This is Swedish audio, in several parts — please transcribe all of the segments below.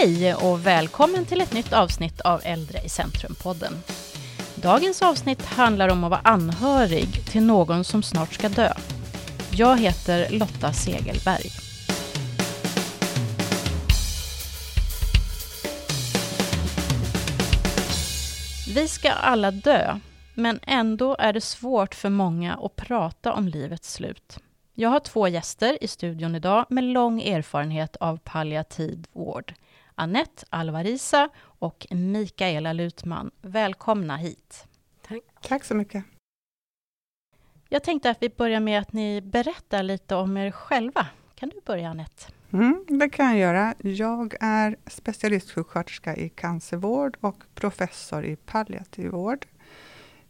Hej och välkommen till ett nytt avsnitt av Äldre i centrum-podden. Dagens avsnitt handlar om att vara anhörig till någon som snart ska dö. Jag heter Lotta Segelberg. Vi ska alla dö, men ändå är det svårt för många att prata om livets slut. Jag har två gäster i studion idag med lång erfarenhet av palliativ vård. Annette Alvarisa och Mikaela Lutman. Välkomna hit. Tack. Tack så mycket. Jag tänkte att vi börjar med att ni berättar lite om er själva. Kan du börja Annette? Mm, det kan jag göra. Jag är specialistsjuksköterska i cancervård och professor i palliativ vård.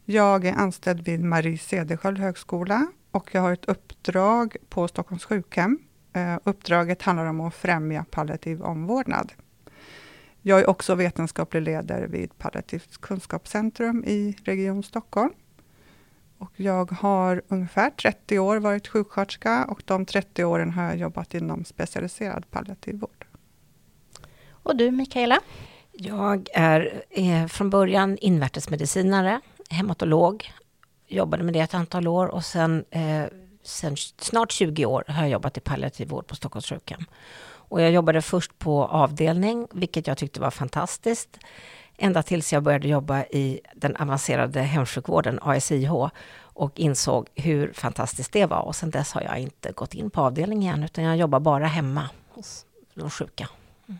Jag är anställd vid Marie Cederschiöld högskola och jag har ett uppdrag på Stockholms sjukhem. Uh, uppdraget handlar om att främja palliativ omvårdnad. Jag är också vetenskaplig ledare vid Palliativt kunskapscentrum i Region Stockholm. Och jag har ungefär 30 år varit sjuksköterska och de 30 åren har jag jobbat inom specialiserad palliativ vård. Och du Mikaela? Jag är eh, från början invärtesmedicinare, hematolog, jobbade med det ett antal år och sen, eh, sen snart 20 år har jag jobbat i palliativ vård på Stockholms sjukhem. Och jag jobbade först på avdelning, vilket jag tyckte var fantastiskt. Ända tills jag började jobba i den avancerade hemsjukvården, ASIH, och insåg hur fantastiskt det var. Och sen dess har jag inte gått in på avdelning igen, utan jag jobbar bara hemma hos de sjuka. Mm.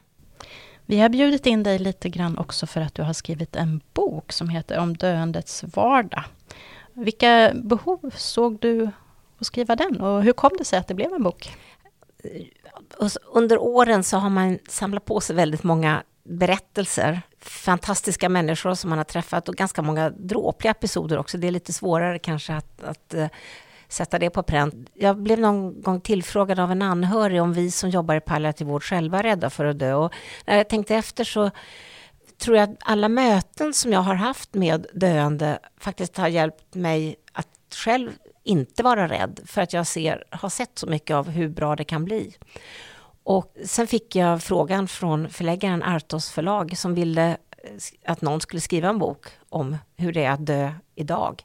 Vi har bjudit in dig lite grann också för att du har skrivit en bok som heter Om döendets vardag. Vilka behov såg du att skriva den och hur kom det sig att det blev en bok? Under åren så har man samlat på sig väldigt många berättelser, fantastiska människor som man har träffat och ganska många dråpliga episoder också. Det är lite svårare kanske att, att eh, sätta det på pränt. Jag blev någon gång tillfrågad av en anhörig om vi som jobbar i palliativ vård själva är rädda för att dö. Och när jag tänkte efter så tror jag att alla möten som jag har haft med döende faktiskt har hjälpt mig att själv inte vara rädd, för att jag ser, har sett så mycket av hur bra det kan bli. Och sen fick jag frågan från förläggaren Artos förlag som ville eh, att någon skulle skriva en bok om hur det är att dö idag.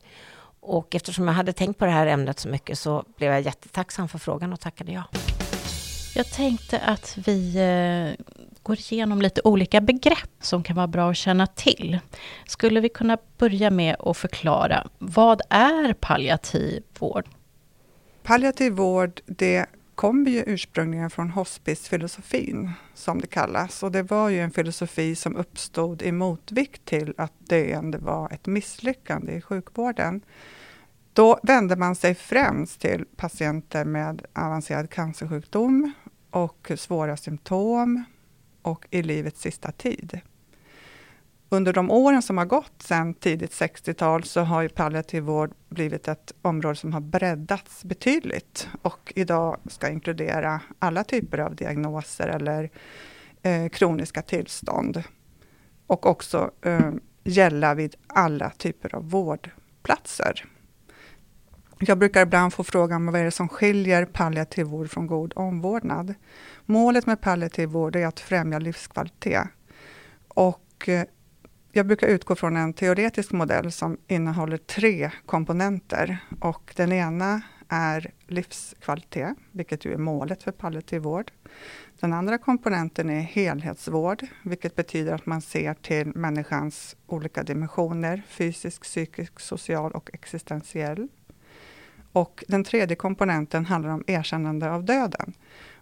Och eftersom jag hade tänkt på det här ämnet så mycket så blev jag jättetacksam för frågan och tackade ja. Jag tänkte att vi eh, går igenom lite olika begrepp som kan vara bra att känna till. Skulle vi kunna börja med att förklara, vad är palliativ vård? Palliativ vård, det kommer ju ursprungligen från hospicefilosofin, som det kallas. Och det var ju en filosofi som uppstod i motvikt till att döende var ett misslyckande i sjukvården. Då vände man sig främst till patienter med avancerad cancersjukdom och svåra symptom och i livets sista tid. Under de åren som har gått sedan tidigt 60-tal så har ju palliativ vård blivit ett område som har breddats betydligt och idag ska inkludera alla typer av diagnoser eller eh, kroniska tillstånd. Och också eh, gälla vid alla typer av vårdplatser. Jag brukar ibland få frågan vad är det som skiljer palliativ vård från god omvårdnad. Målet med palliativ vård är att främja livskvalitet. Och eh, jag brukar utgå från en teoretisk modell som innehåller tre komponenter. Och den ena är livskvalitet, vilket ju är målet för palliativ vård. Den andra komponenten är helhetsvård, vilket betyder att man ser till människans olika dimensioner, fysisk, psykisk, social och existentiell. Och den tredje komponenten handlar om erkännande av döden.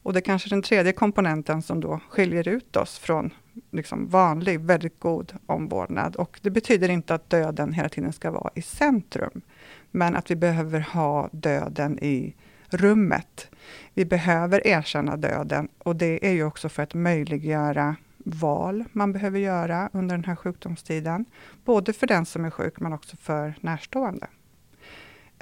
Och det är kanske den tredje komponenten som då skiljer ut oss från liksom vanlig, väldigt god omvårdnad. Och det betyder inte att döden hela tiden ska vara i centrum, men att vi behöver ha döden i rummet. Vi behöver erkänna döden och det är ju också för att möjliggöra val man behöver göra under den här sjukdomstiden. Både för den som är sjuk, men också för närstående.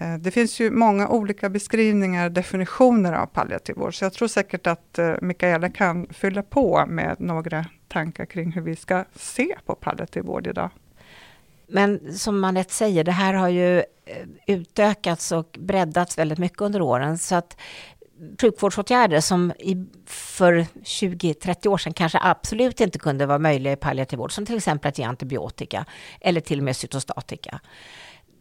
Eh, det finns ju många olika beskrivningar definitioner av palliativ vård, så jag tror säkert att eh, Mikaela kan fylla på med några tankar kring hur vi ska se på palliativ vård idag. Men som Manette säger, det här har ju eh, utökats och breddats väldigt mycket under åren, så att sjukvårdsåtgärder som i, för 20-30 år sedan kanske absolut inte kunde vara möjliga i palliativ vård, som till exempel att ge antibiotika eller till och med cytostatika.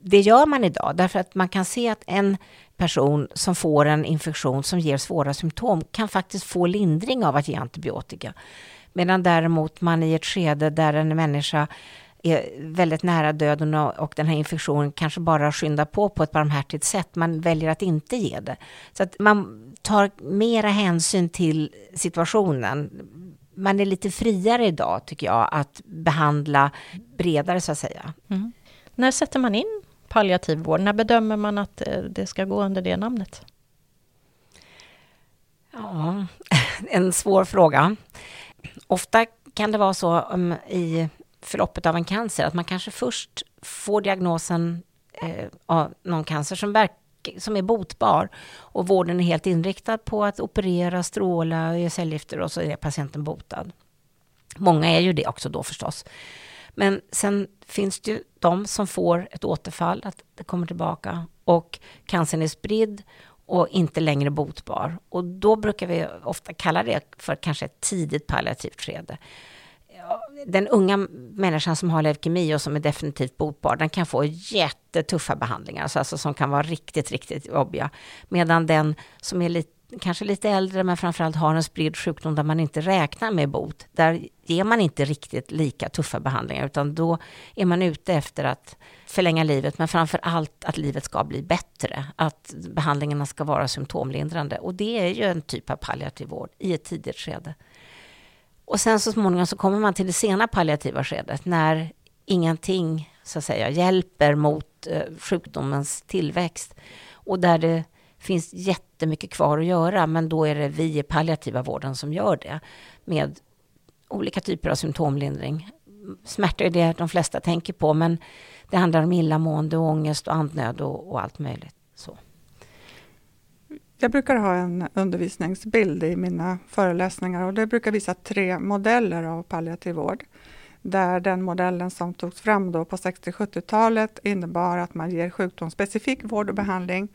Det gör man idag därför att man kan se att en person som får en infektion som ger svåra symptom kan faktiskt få lindring av att ge antibiotika. Medan däremot man i ett skede där en människa är väldigt nära döden och den här infektionen kanske bara skyndar på på ett barmhärtigt sätt. Man väljer att inte ge det. Så att man tar mera hänsyn till situationen. Man är lite friare idag, tycker jag, att behandla bredare, så att säga. Mm. När sätter man in palliativ vård? När bedömer man att eh, det ska gå under det namnet? Ja, en svår fråga. Ofta kan det vara så um, i förloppet av en cancer, att man kanske först får diagnosen eh, av någon cancer som, verk, som är botbar och vården är helt inriktad på att operera, stråla, ge cellgifter och så är patienten botad. Många är ju det också då förstås. Men sen finns det ju de som får ett återfall, att det kommer tillbaka och cancern är spridd och inte längre botbar. Och då brukar vi ofta kalla det för kanske ett tidigt palliativt skede den unga människan som har leukemi och som är definitivt botbar, den kan få jättetuffa behandlingar, alltså, alltså som kan vara riktigt, riktigt jobbiga. Medan den som är lite kanske lite äldre, men framförallt har en spridd sjukdom där man inte räknar med bot, där ger man inte riktigt lika tuffa behandlingar, utan då är man ute efter att förlänga livet, men framför allt att livet ska bli bättre, att behandlingarna ska vara symptomlindrande. Och det är ju en typ av palliativ vård i ett tidigt skede. Och sen så småningom så kommer man till det sena palliativa skedet när ingenting så att säga hjälper mot eh, sjukdomens tillväxt och där det finns jättemycket kvar att göra, men då är det vi i palliativa vården som gör det med olika typer av symptomlindring. Smärta är det de flesta tänker på, men det handlar om illamående, ångest och andnöd och, och allt möjligt. Så. Jag brukar ha en undervisningsbild i mina föreläsningar och det brukar visa tre modeller av palliativ vård. Där den modellen som togs fram då på 60-70-talet innebar att man ger sjukdomsspecifik vård och behandling,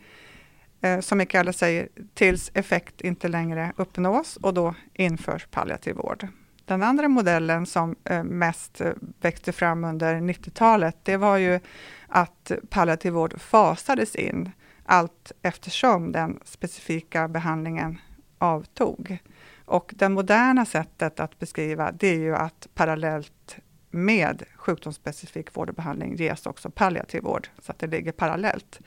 eh, som Mikaela säger, tills effekt inte längre uppnås och då införs palliativ vård. Den andra modellen som eh, mest eh, växte fram under 90-talet, det var ju att palliativ vård fasades in allt eftersom den specifika behandlingen avtog. Och det moderna sättet att beskriva det är ju att parallellt med sjukdomsspecifik vård och behandling ges också palliativ vård, så att det ligger parallellt.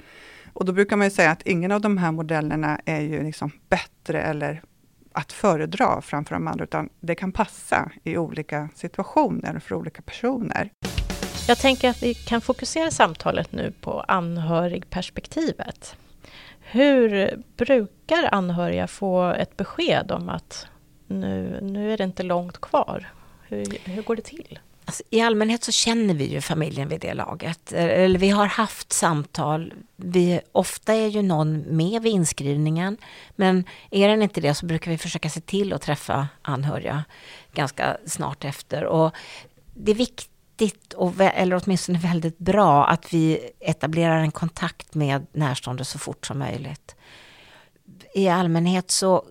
Och då brukar man ju säga att ingen av de här modellerna är ju liksom bättre eller att föredra framför de andra, utan det kan passa i olika situationer och för olika personer. Jag tänker att vi kan fokusera samtalet nu på anhörigperspektivet. Hur brukar anhöriga få ett besked om att nu, nu är det inte långt kvar? Hur, hur går det till? Alltså, I allmänhet så känner vi ju familjen vid det laget. Eh, eller vi har haft samtal. Vi, ofta är ju någon med vid inskrivningen. Men är den inte det så brukar vi försöka se till att träffa anhöriga ganska snart efter. Och det är viktigt och, eller åtminstone väldigt bra, att vi etablerar en kontakt med närstående så fort som möjligt. I allmänhet så,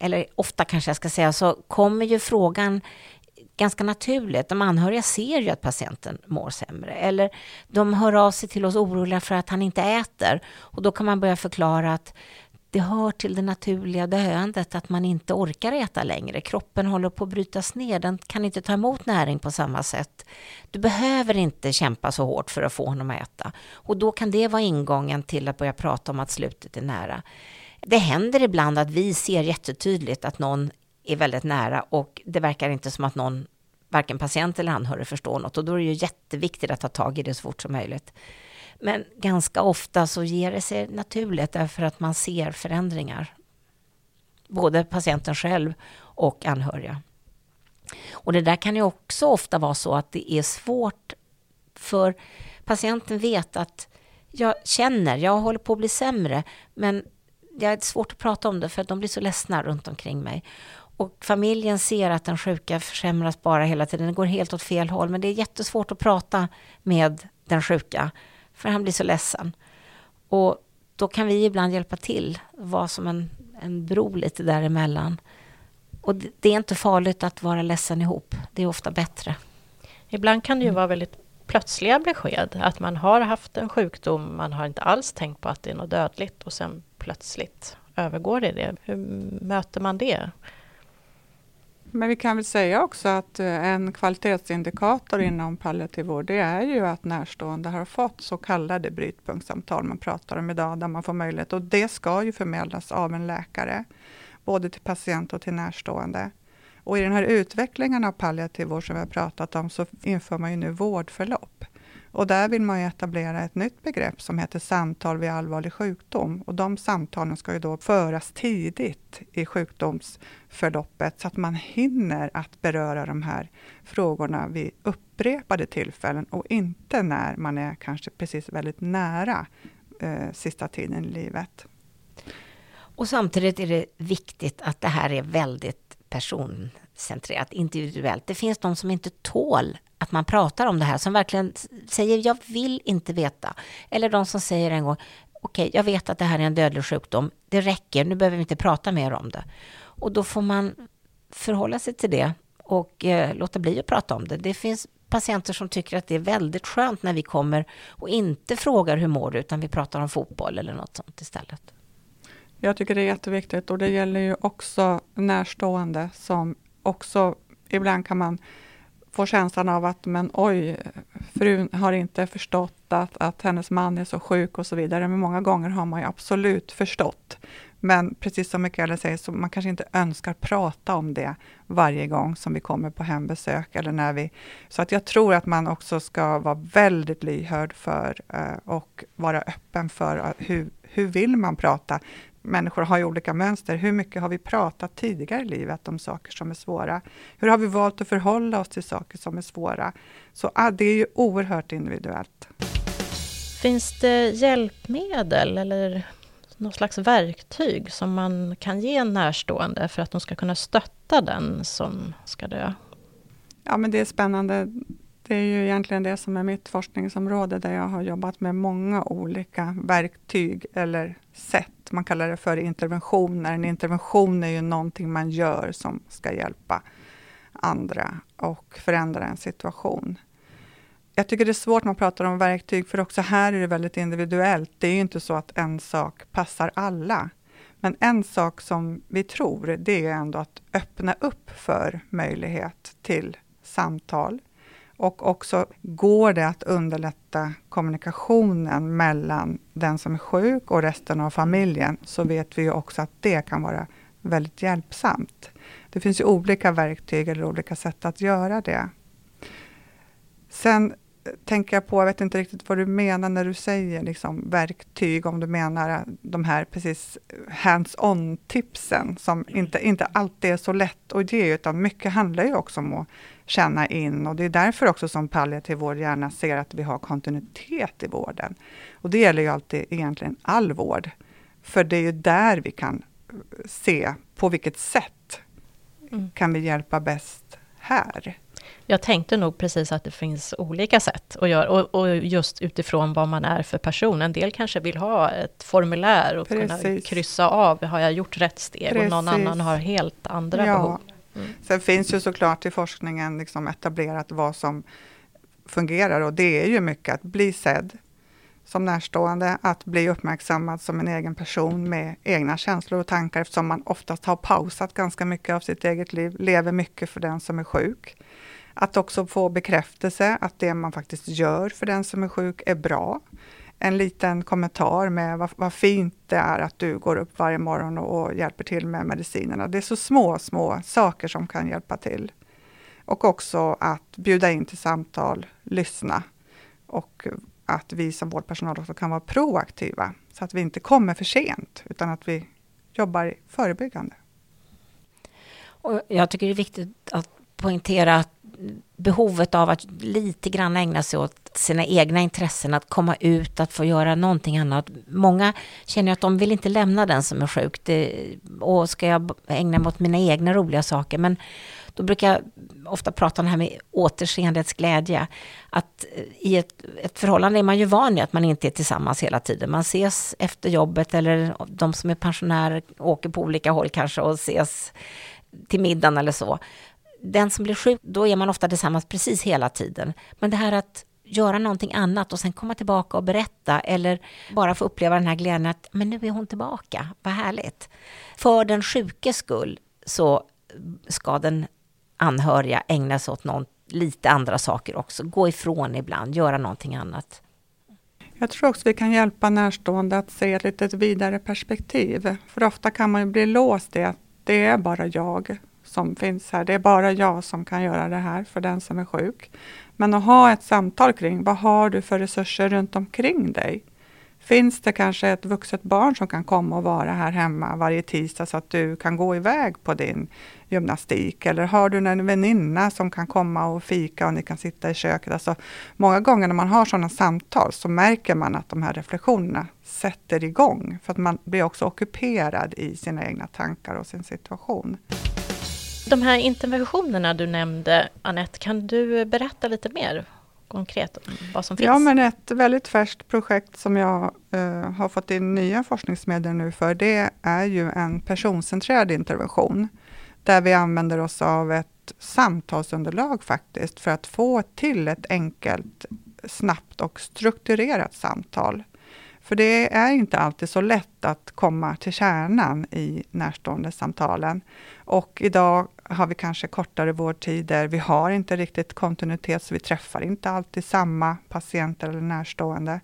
eller ofta kanske jag ska säga, så kommer ju frågan ganska naturligt. De anhöriga ser ju att patienten mår sämre. Eller de hör av sig till oss oroliga för att han inte äter. Och då kan man börja förklara att det hör till det naturliga döendet att man inte orkar äta längre. Kroppen håller på att brytas ner, den kan inte ta emot näring på samma sätt. Du behöver inte kämpa så hårt för att få honom att äta. Och då kan det vara ingången till att börja prata om att slutet är nära. Det händer ibland att vi ser jättetydligt att någon är väldigt nära och det verkar inte som att någon, varken patient eller anhörig, förstår något. Och då är det ju jätteviktigt att ta tag i det så fort som möjligt. Men ganska ofta så ger det sig naturligt därför att man ser förändringar. Både patienten själv och anhöriga. Och det där kan ju också ofta vara så att det är svårt för patienten vet att jag känner, jag håller på att bli sämre, men det är svårt att prata om det för att de blir så ledsna runt omkring mig. Och familjen ser att den sjuka försämras bara hela tiden, det går helt åt fel håll, men det är jättesvårt att prata med den sjuka för han blir så ledsen. Och då kan vi ibland hjälpa till, vara som en, en bro lite däremellan. Och det, det är inte farligt att vara ledsen ihop, det är ofta bättre. Ibland kan det ju vara väldigt plötsliga besked, att man har haft en sjukdom, man har inte alls tänkt på att det är något dödligt och sen plötsligt övergår det i det. Hur möter man det? Men vi kan väl säga också att eh, en kvalitetsindikator inom palliativ vård, det är ju att närstående har fått så kallade brytpunktssamtal man pratar om idag, där man får möjlighet, och det ska ju förmedlas av en läkare, både till patient och till närstående. Och i den här utvecklingen av palliativ vård som vi har pratat om, så inför man ju nu vårdförlopp. Och där vill man ju etablera ett nytt begrepp som heter samtal vid allvarlig sjukdom. Och de samtalen ska ju då föras tidigt i sjukdomsförloppet så att man hinner att beröra de här frågorna vid upprepade tillfällen och inte när man är kanske precis väldigt nära eh, sista tiden i livet. Och samtidigt är det viktigt att det här är väldigt personcentrerat, individuellt. Det finns de som inte tål att man pratar om det här, som verkligen säger jag vill inte veta. Eller de som säger en gång, okej, okay, jag vet att det här är en dödlig sjukdom, det räcker, nu behöver vi inte prata mer om det. Och då får man förhålla sig till det och eh, låta bli att prata om det. Det finns patienter som tycker att det är väldigt skönt när vi kommer och inte frågar hur mår du, utan vi pratar om fotboll eller något sånt istället. Jag tycker det är jätteviktigt och det gäller ju också närstående som också ibland kan man få känslan av att men oj, frun har inte förstått att, att hennes man är så sjuk och så vidare. Men många gånger har man ju absolut förstått. Men precis som Mikaela säger, så man kanske inte önskar prata om det varje gång som vi kommer på hembesök eller när vi... Så att jag tror att man också ska vara väldigt lyhörd för eh, och vara öppen för eh, hur, hur vill man prata? Människor har ju olika mönster. Hur mycket har vi pratat tidigare i livet om saker som är svåra? Hur har vi valt att förhålla oss till saker som är svåra? Så ah, det är ju oerhört individuellt. Finns det hjälpmedel eller något slags verktyg som man kan ge en närstående för att de ska kunna stötta den som ska dö? Ja, men det är spännande. Det är ju egentligen det som är mitt forskningsområde, där jag har jobbat med många olika verktyg eller sätt. Man kallar det för interventioner. En intervention är ju någonting man gör som ska hjälpa andra och förändra en situation. Jag tycker det är svårt när man pratar om verktyg, för också här är det väldigt individuellt. Det är ju inte så att en sak passar alla. Men en sak som vi tror, det är ändå att öppna upp för möjlighet till samtal, och också går det att underlätta kommunikationen mellan den som är sjuk och resten av familjen, så vet vi ju också att det kan vara väldigt hjälpsamt. Det finns ju olika verktyg eller olika sätt att göra det. Sen tänker jag på, jag vet inte riktigt vad du menar när du säger liksom verktyg, om du menar de här precis hands-on tipsen, som inte, inte alltid är så lätt att ge, utan mycket handlar ju också om att känna in och det är därför också som palliativ vård gärna ser att vi har kontinuitet i vården. Och det gäller ju alltid egentligen all vård, för det är ju där vi kan se på vilket sätt mm. kan vi hjälpa bäst här. Jag tänkte nog precis att det finns olika sätt att göra, och, och just utifrån vad man är för person. En del kanske vill ha ett formulär och precis. kunna kryssa av, har jag gjort rätt steg? Precis. Och någon annan har helt andra ja. behov. Mm. Sen finns ju såklart i forskningen liksom etablerat vad som fungerar och det är ju mycket att bli sedd som närstående, att bli uppmärksammad som en egen person med egna känslor och tankar eftersom man oftast har pausat ganska mycket av sitt eget liv, lever mycket för den som är sjuk. Att också få bekräftelse att det man faktiskt gör för den som är sjuk är bra. En liten kommentar med vad, vad fint det är att du går upp varje morgon och, och hjälper till med medicinerna. Det är så små, små saker som kan hjälpa till. Och också att bjuda in till samtal, lyssna och att vi som vårdpersonal också kan vara proaktiva så att vi inte kommer för sent utan att vi jobbar förebyggande. Och jag tycker det är viktigt att poängtera att behovet av att lite grann ägna sig åt sina egna intressen, att komma ut, att få göra någonting annat. Många känner att de vill inte lämna den som är sjuk. Det, och ska jag ägna mig åt mina egna roliga saker? Men då brukar jag ofta prata om det här med återseendets glädje. Att eh, i ett, ett förhållande är man ju van vid att man inte är tillsammans hela tiden. Man ses efter jobbet eller de som är pensionärer åker på olika håll kanske och ses till middagen eller så. Den som blir sjuk, då är man ofta tillsammans precis hela tiden. Men det här att göra någonting annat och sen komma tillbaka och berätta eller bara få uppleva den här glädjen att men nu är hon tillbaka, vad härligt. För den sjukes skull så ska den anhöriga ägna sig åt någon, lite andra saker också. Gå ifrån ibland, göra någonting annat. Jag tror också vi kan hjälpa närstående att se ett lite vidare perspektiv. För ofta kan man ju bli låst i att det är bara jag som finns här. Det är bara jag som kan göra det här för den som är sjuk. Men att ha ett samtal kring vad har du för resurser runt omkring dig? Finns det kanske ett vuxet barn som kan komma och vara här hemma varje tisdag så att du kan gå iväg på din gymnastik? Eller har du en väninna som kan komma och fika och ni kan sitta i köket? Alltså, många gånger när man har sådana samtal så märker man att de här reflektionerna sätter igång. För att man blir också ockuperad i sina egna tankar och sin situation. De här interventionerna du nämnde, Annette, kan du berätta lite mer konkret om vad som finns? Ja, men ett väldigt färskt projekt som jag uh, har fått in nya forskningsmedel nu för, det är ju en personcentrerad intervention, där vi använder oss av ett samtalsunderlag faktiskt, för att få till ett enkelt, snabbt och strukturerat samtal. För det är inte alltid så lätt att komma till kärnan i närstående samtalen. Och idag har vi kanske kortare vårdtider. Vi har inte riktigt kontinuitet, så vi träffar inte alltid samma patienter eller närstående.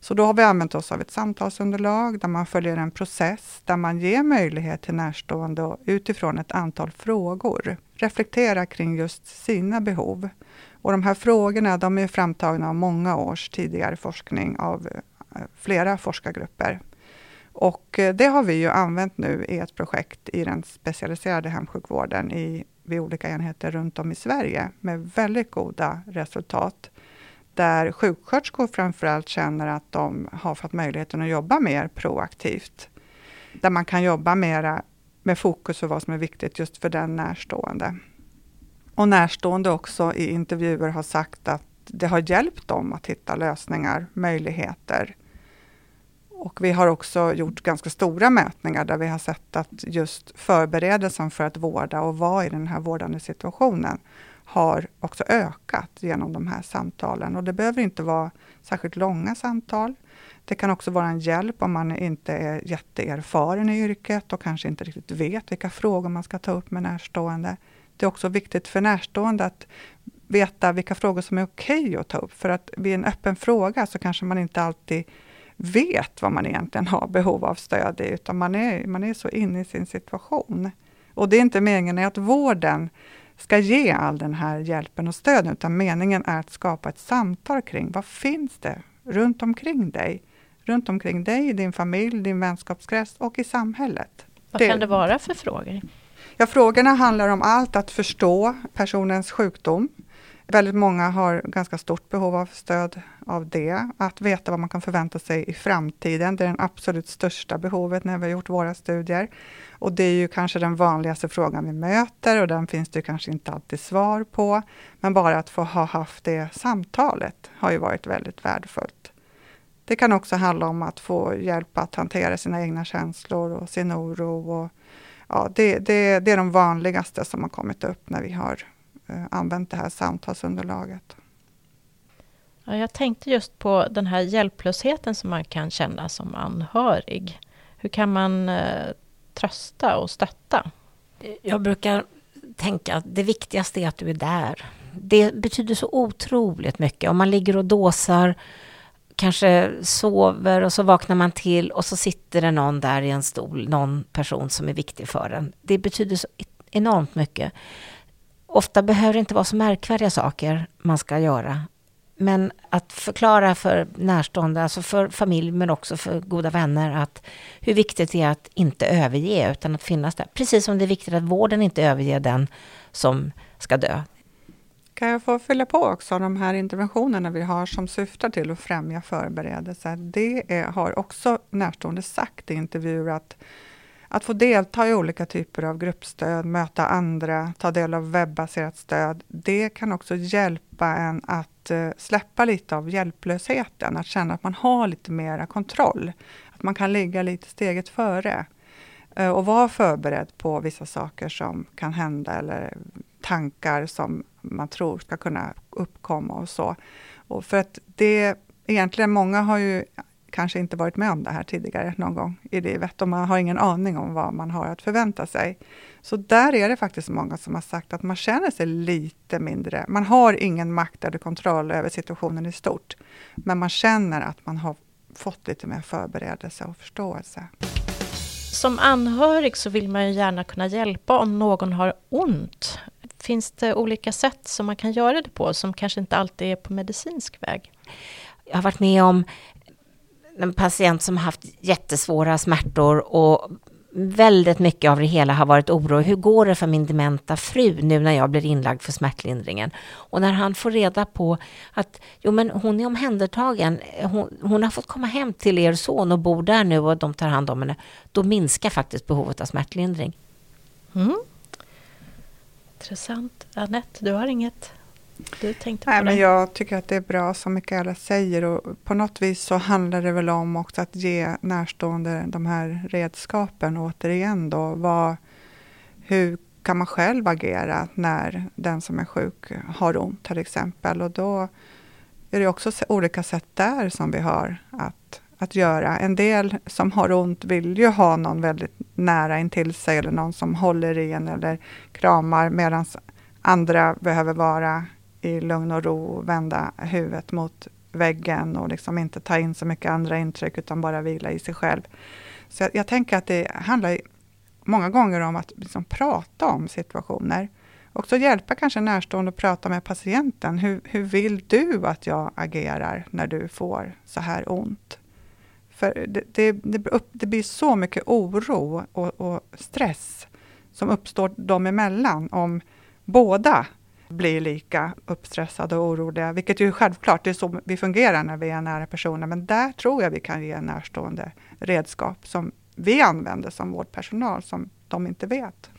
Så då har vi använt oss av ett samtalsunderlag där man följer en process, där man ger möjlighet till närstående utifrån ett antal frågor reflektera kring just sina behov. Och de här frågorna de är framtagna av många års tidigare forskning av flera forskargrupper. Och eh, det har vi ju använt nu i ett projekt i den specialiserade hemsjukvården i, vid olika enheter runt om i Sverige med väldigt goda resultat. Där sjuksköterskor framförallt känner att de har fått möjligheten att jobba mer proaktivt. Där man kan jobba mera med fokus på vad som är viktigt just för den närstående. Och närstående också i intervjuer har sagt att det har hjälpt dem att hitta lösningar, möjligheter och vi har också gjort ganska stora mätningar där vi har sett att just förberedelsen för att vårda och vara i den här vårdande situationen har också ökat genom de här samtalen. Och det behöver inte vara särskilt långa samtal. Det kan också vara en hjälp om man inte är jätteerfaren i yrket och kanske inte riktigt vet vilka frågor man ska ta upp med närstående. Det är också viktigt för närstående att veta vilka frågor som är okej okay att ta upp. För att vid en öppen fråga så kanske man inte alltid vet vad man egentligen har behov av stöd i, utan man är, man är så inne i sin situation. Och det är inte meningen att vården ska ge all den här hjälpen och stöden, utan meningen är att skapa ett samtal kring vad finns det runt omkring dig? Runt omkring dig, din familj, din vänskapskrets och i samhället. Vad det, kan det vara för frågor? Ja, frågorna handlar om allt att förstå personens sjukdom, Väldigt många har ganska stort behov av stöd av det. Att veta vad man kan förvänta sig i framtiden, det är det absolut största behovet när vi har gjort våra studier. Och det är ju kanske den vanligaste frågan vi möter och den finns det kanske inte alltid svar på. Men bara att få ha haft det samtalet har ju varit väldigt värdefullt. Det kan också handla om att få hjälp att hantera sina egna känslor och sin oro. Och, ja, det, det, det är de vanligaste som har kommit upp när vi har använt det här samtalsunderlaget. Ja, jag tänkte just på den här hjälplösheten som man kan känna som anhörig. Hur kan man eh, trösta och stötta? Jag brukar tänka att det viktigaste är att du är där. Det betyder så otroligt mycket. Om man ligger och dåsar, kanske sover och så vaknar man till och så sitter det någon där i en stol, någon person som är viktig för en. Det betyder så enormt mycket. Ofta behöver det inte vara så märkvärdiga saker man ska göra. Men att förklara för närstående, alltså för familj men också för goda vänner att hur viktigt det är att inte överge utan att finnas där. Precis som det är viktigt att vården inte överger den som ska dö. Kan jag få fylla på också de här interventionerna vi har som syftar till att främja förberedelse. Det är, har också närstående sagt i intervjuer att att få delta i olika typer av gruppstöd, möta andra, ta del av webbaserat stöd, det kan också hjälpa en att eh, släppa lite av hjälplösheten, att känna att man har lite mera kontroll. Att man kan ligga lite steget före eh, och vara förberedd på vissa saker som kan hända eller tankar som man tror ska kunna uppkomma och så. Och för att det egentligen, många har ju kanske inte varit med om det här tidigare någon gång i livet och man har ingen aning om vad man har att förvänta sig. Så där är det faktiskt många som har sagt att man känner sig lite mindre. Man har ingen makt eller kontroll över situationen i stort, men man känner att man har fått lite mer förberedelse och förståelse. Som anhörig så vill man ju gärna kunna hjälpa om någon har ont. Finns det olika sätt som man kan göra det på som kanske inte alltid är på medicinsk väg? Jag har varit med om en patient som haft jättesvåra smärtor och väldigt mycket av det hela har varit oro. Hur går det för min dementa fru nu när jag blir inlagd för smärtlindringen? Och när han får reda på att jo, men hon är omhändertagen, hon, hon har fått komma hem till er son och bor där nu och de tar hand om henne, då minskar faktiskt behovet av smärtlindring. Mm. Intressant. Anette, du har inget? Du tänkte Nej, men jag tycker att det är bra som Mikaela säger och på något vis så handlar det väl om också att ge närstående de här redskapen återigen då. Vad, hur kan man själv agera när den som är sjuk har ont till exempel och då är det också olika sätt där som vi har att, att göra. En del som har ont vill ju ha någon väldigt nära intill sig eller någon som håller i en eller kramar medan andra behöver vara i lugn och ro vända huvudet mot väggen och liksom inte ta in så mycket andra intryck utan bara vila i sig själv. Så jag, jag tänker att det handlar många gånger om att liksom prata om situationer. Också hjälpa kanske närstående att prata med patienten. Hur, hur vill du att jag agerar när du får så här ont? För det, det, det, upp, det blir så mycket oro och, och stress som uppstår dem emellan om båda blir lika uppstressade och oroliga, vilket ju självklart, det är så vi fungerar när vi är nära personer, men där tror jag vi kan ge närstående redskap som vi använder som vårdpersonal, som de inte vet.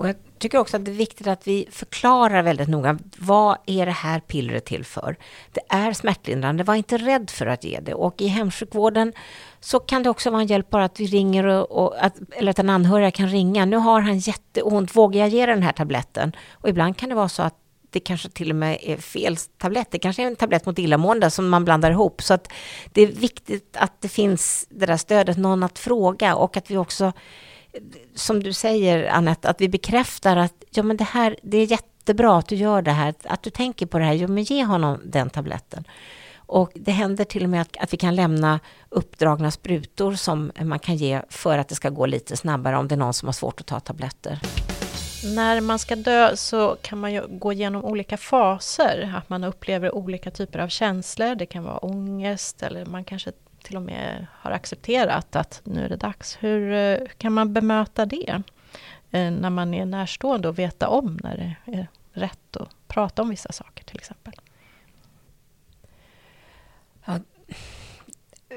Och jag tycker också att det är viktigt att vi förklarar väldigt noga, vad är det här pillret till för? Det är smärtlindrande, var inte rädd för att ge det. Och i hemsjukvården så kan det också vara en hjälp bara att vi ringer och, och att, eller att en anhörig kan ringa. Nu har han jätteont, vågar jag ge den här tabletten? Och ibland kan det vara så att det kanske till och med är fel tablett. Det kanske är en tablett mot illamående som man blandar ihop. Så att det är viktigt att det finns det där stödet, någon att fråga och att vi också, som du säger Annette, att vi bekräftar att ja, men det här, det är jättebra att du gör det här, att du tänker på det här, ja, men ge honom den tabletten. Och det händer till och med att, att vi kan lämna uppdragna sprutor som man kan ge för att det ska gå lite snabbare om det är någon som har svårt att ta tabletter. När man ska dö så kan man ju gå igenom olika faser, att man upplever olika typer av känslor. Det kan vara ångest eller man kanske till och med har accepterat att nu är det dags. Hur eh, kan man bemöta det eh, när man är närstående och veta om när det är rätt att prata om vissa saker till exempel? Ja,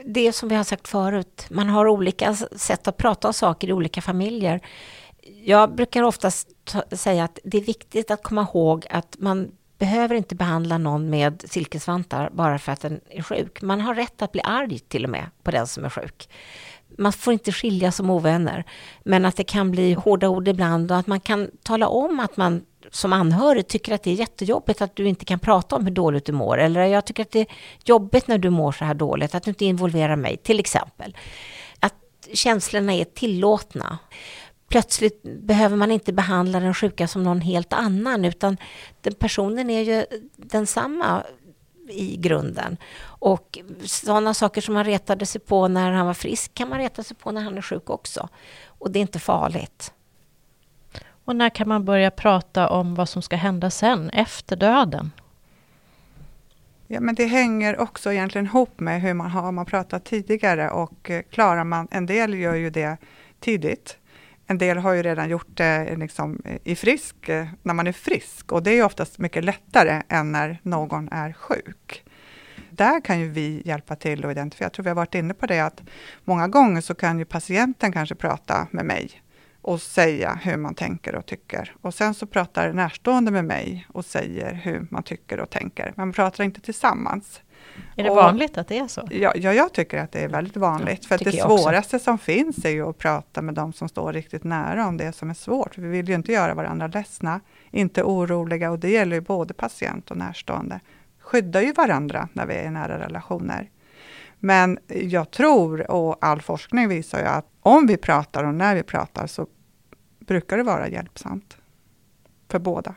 det är som vi har sagt förut, man har olika sätt att prata om saker i olika familjer jag brukar oftast säga att det är viktigt att komma ihåg att man behöver inte behandla någon med silkesvantar bara för att den är sjuk. Man har rätt att bli arg till och med på den som är sjuk. Man får inte skilja som ovänner, men att det kan bli hårda ord ibland och att man kan tala om att man som anhörig tycker att det är jättejobbigt att du inte kan prata om hur dåligt du mår. Eller jag tycker att det är jobbigt när du mår så här dåligt, att du inte involverar mig, till exempel. Att känslorna är tillåtna plötsligt behöver man inte behandla den sjuka som någon helt annan, utan den personen är ju densamma i grunden. Och sådana saker som man retade sig på när han var frisk kan man reta sig på när han är sjuk också. Och det är inte farligt. Och när kan man börja prata om vad som ska hända sen, efter döden? Ja, men det hänger också egentligen ihop med hur man har man pratat tidigare och eh, klarar man, en del gör ju det tidigt, en del har ju redan gjort det eh, liksom eh, i frisk, eh, när man är frisk och det är oftast mycket lättare än när någon är sjuk. Där kan ju vi hjälpa till och identifiera. Jag tror vi har varit inne på det att många gånger så kan ju patienten kanske prata med mig och säga hur man tänker och tycker. Och sen så pratar närstående med mig och säger hur man tycker och tänker. Men man pratar inte tillsammans. Är det och, vanligt att det är så? Ja, ja, jag tycker att det är väldigt vanligt. Ja, för det svåraste som finns är ju att prata med de som står riktigt nära om det som är svårt. Vi vill ju inte göra varandra ledsna, inte oroliga och det gäller ju både patient och närstående. Skyddar ju varandra när vi är i nära relationer. Men jag tror, och all forskning visar ju att om vi pratar och när vi pratar så brukar det vara hjälpsamt för båda.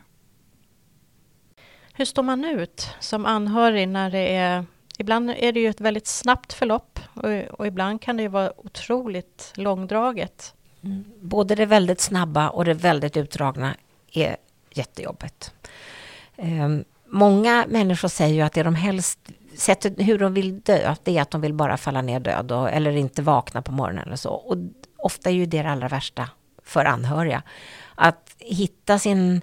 Hur står man ut som anhörig när det är Ibland är det ju ett väldigt snabbt förlopp och, och ibland kan det ju vara otroligt långdraget. Mm. Både det väldigt snabba och det väldigt utdragna är jättejobbigt. Um, ehm, många människor säger ju att det de helst sättet hur de vill dö, det är att de vill bara falla ner död och, eller inte vakna på morgonen eller så. Och ofta är ju det det allra värsta för anhöriga. Att hitta sin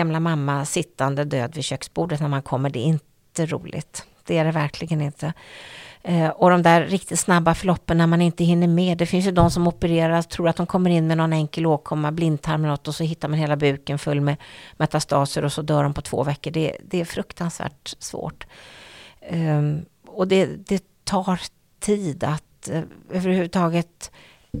gamla mamma sittande död vid köksbordet när man kommer, det är inte roligt. Det är det verkligen inte. Eh, och de där riktigt snabba förloppen när man inte hinner med. Det finns ju de som opereras, tror att de kommer in med någon enkel åkomma, blindtarm eller något och så hittar man hela buken full med metastaser och så dör de på två veckor. Det, det är fruktansvärt svårt. Um, och det, det, tar tid att uh, överhuvudtaget,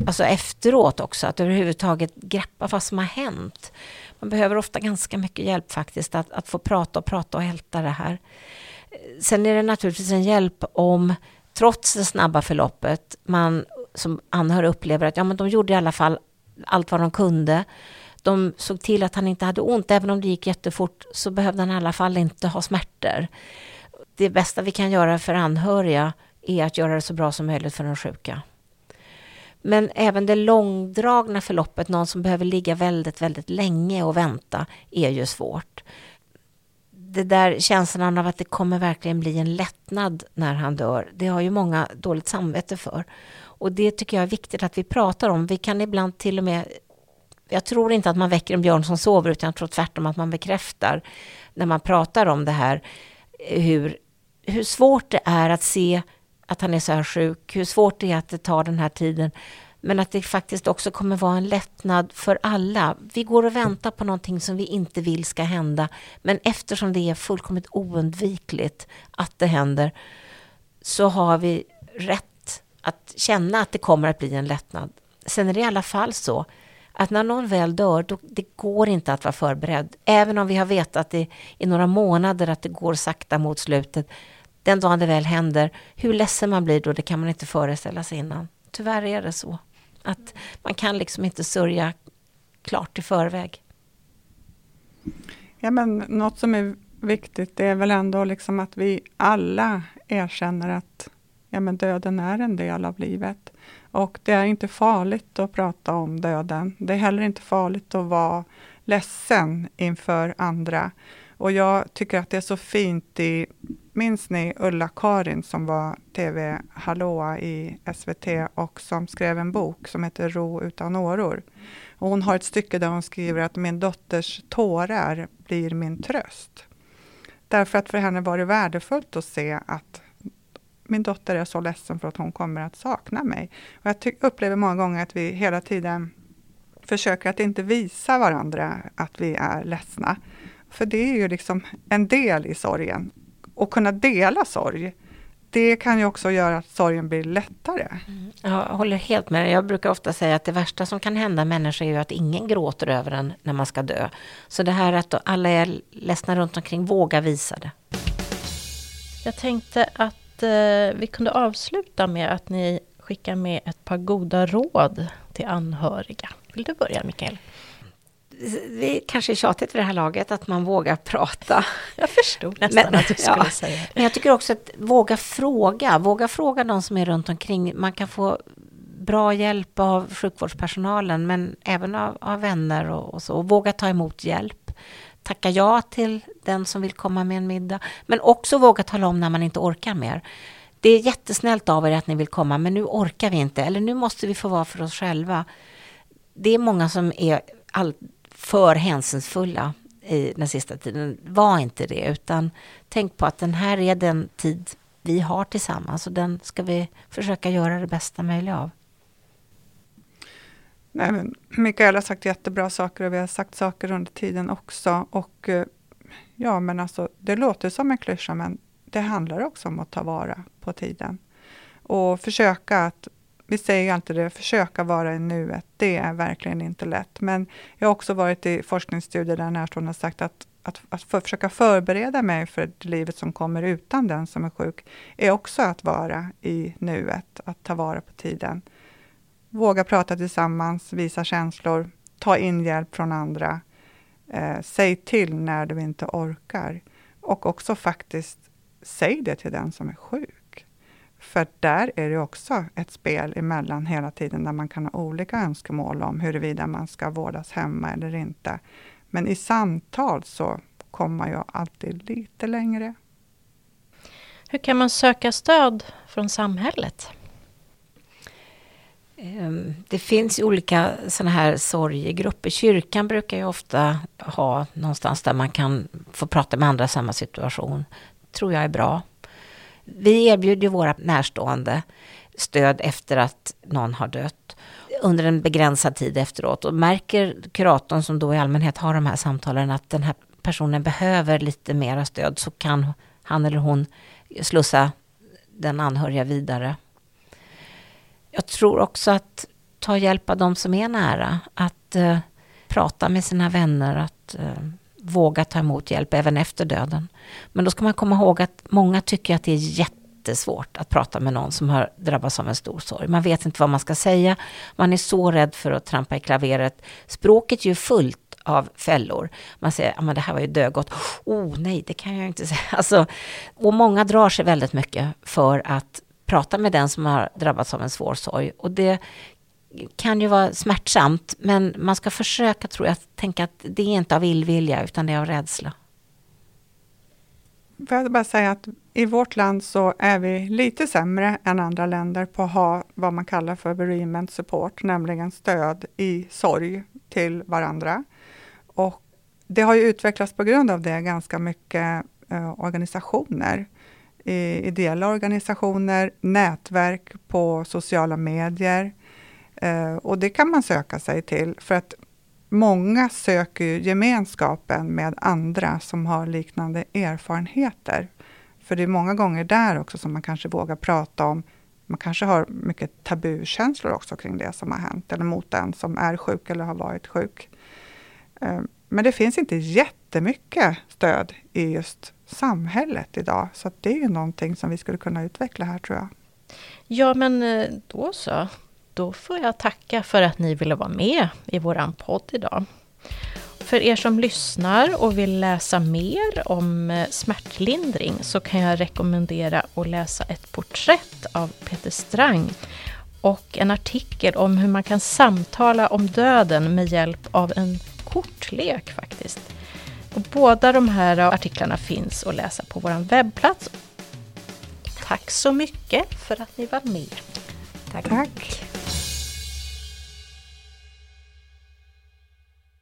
alltså efteråt också, att överhuvudtaget greppa vad som har hänt. Man behöver ofta ganska mycket hjälp faktiskt att, att få prata och prata och älta det här. Sen är det naturligtvis en hjälp om, trots det snabba förloppet, man som anhörig upplever att ja, men de gjorde i alla fall allt vad de kunde. De såg till att han inte hade ont, även om det gick jättefort så behövde han i alla fall inte ha smärtor det bästa vi kan göra för anhöriga är att göra det så bra som möjligt för de sjuka. Men även det långdragna förloppet, någon som behöver ligga väldigt, väldigt länge och vänta, är ju svårt. Det där känslan av att det kommer verkligen bli en lättnad när han dör, det har ju många dåligt samvete för. Och det tycker jag är viktigt att vi pratar om. Vi kan ibland till och med jag tror inte att man väcker en björn som sover, utan jag tror tvärtom att man bekräftar när man pratar om det här, hur hur svårt det är att se att han är så här sjuk, hur svårt det är att det tar den här tiden. Men att det faktiskt också kommer vara en lättnad för alla. Vi går och väntar på någonting som vi inte vill ska hända. Men eftersom det är fullkomligt oundvikligt att det händer så har vi rätt att känna att det kommer att bli en lättnad. Sen är det i alla fall så att när någon väl dör, då, det går inte att vara förberedd. Även om vi har vetat i, i några månader att det går sakta mot slutet. Den dagen det väl händer, hur ledsen man blir då, det kan man inte föreställa sig innan. Tyvärr är det så. Att man kan liksom inte sörja klart i förväg. Ja, men något som är viktigt det är väl ändå liksom att vi alla erkänner att ja, men döden är en del av livet. Och det är inte farligt att prata om döden. Det är heller inte farligt att vara ledsen inför andra. Och jag tycker att det är så fint i, minns ni Ulla-Karin som var TV Hallåa i SVT och som skrev en bok som heter Ro utan åror. Och hon har ett stycke där hon skriver att min dotters tårar blir min tröst. Därför att för henne var det värdefullt att se att min dotter är så ledsen för att hon kommer att sakna mig. Och jag upplever många gånger att vi hela tiden försöker att inte visa varandra att vi är ledsna. För det är ju liksom en del i sorgen. Och kunna dela sorg, det kan ju också göra att sorgen blir lättare. Mm. Jag håller helt med. Jag brukar ofta säga att det värsta som kan hända människor är ju att ingen gråter över en när man ska dö. Så det här att alla är ledsna runt omkring, våga visa det. Jag tänkte att eh, vi kunde avsluta med att ni skickar med ett par goda råd till anhöriga. Vill du börja, Mikael? Det kanske är tjatigt vid det här laget att man vågar prata. Jag förstod nästan men, att du skulle ja, säga. Men jag tycker också att våga fråga. Våga fråga de som är runt omkring. Man kan få bra hjälp av sjukvårdspersonalen men även av, av vänner och, och så. Och våga ta emot hjälp tacka ja till den som vill komma med en middag. Men också våga tala om när man inte orkar mer. Det är jättesnällt av er att ni vill komma, men nu orkar vi inte. Eller nu måste vi få vara för oss själva. det är många som är all, för hänsynsfulla i den sista tiden. Var inte det, utan tänk på att den här är den tid vi har tillsammans och den ska vi försöka göra det bästa möjliga av. Nej, men Mikael har sagt jättebra saker och vi har sagt saker under tiden också. Och eh, ja, men alltså, det låter som en klyscha, men det handlar också om att ta vara på tiden. Och försöka att, vi säger alltid det, försöka vara i nuet. Det är verkligen inte lätt. Men jag har också varit i forskningsstudier där närstående har sagt att att, att för, försöka förbereda mig för livet som kommer utan den som är sjuk, är också att vara i nuet, att ta vara på tiden. Våga prata tillsammans, visa känslor, ta in hjälp från andra. Eh, säg till när du inte orkar. Och också faktiskt säg det till den som är sjuk. För där är det också ett spel emellan hela tiden, där man kan ha olika önskemål om huruvida man ska vårdas hemma eller inte. Men i samtal så kommer jag alltid lite längre. Hur kan man söka stöd från samhället? Ehm, det finns olika sådana här sorgegrupper. Kyrkan brukar ju ofta ha någonstans där man kan få prata med andra i samma situation. tror jag är bra. Vi erbjuder våra närstående stöd efter att någon har dött under en begränsad tid efteråt. Och märker kuratorn som då i allmänhet har de här samtalen att den här personen behöver lite mera stöd så kan han eller hon slussa den anhöriga vidare. Jag tror också att ta hjälp av de som är nära. Att eh, prata med sina vänner, att eh, våga ta emot hjälp även efter döden. Men då ska man komma ihåg att många tycker att det är jättesvårt att prata med någon som har drabbats av en stor sorg. Man vet inte vad man ska säga. Man är så rädd för att trampa i klaveret. Språket är ju fullt av fällor. Man säger, ja men det här var ju dögott. Oh nej, det kan jag inte säga. Alltså, och många drar sig väldigt mycket för att prata med den som har drabbats av en svår sorg. Och det kan ju vara smärtsamt, men man ska försöka, tror jag, tänka att det är inte av illvilja, utan det är av rädsla. Får jag bara säga att i vårt land så är vi lite sämre än andra länder på att ha vad man kallar för bereavement support, nämligen stöd i sorg till varandra. Och det har ju utvecklats på grund av det ganska mycket eh, organisationer, ideella organisationer, nätverk på sociala medier. Eh, och det kan man söka sig till för att många söker gemenskapen med andra som har liknande erfarenheter. För det är många gånger där också som man kanske vågar prata om man kanske har mycket tabukänslor också kring det som har hänt, eller mot den som är sjuk eller har varit sjuk. Eh, men det finns inte jättemycket stöd i just samhället idag, så det är ju någonting som vi skulle kunna utveckla här tror jag. Ja, men eh, då så. Då får jag tacka för att ni ville vara med i våran podd idag. För er som lyssnar och vill läsa mer om eh, smärtlindring så kan jag rekommendera att läsa ett porträtt av Peter Strang och en artikel om hur man kan samtala om döden med hjälp av en kortlek faktiskt. Och båda de här artiklarna finns att läsa på vår webbplats. Tack så mycket för att ni var med. Tack. Tack.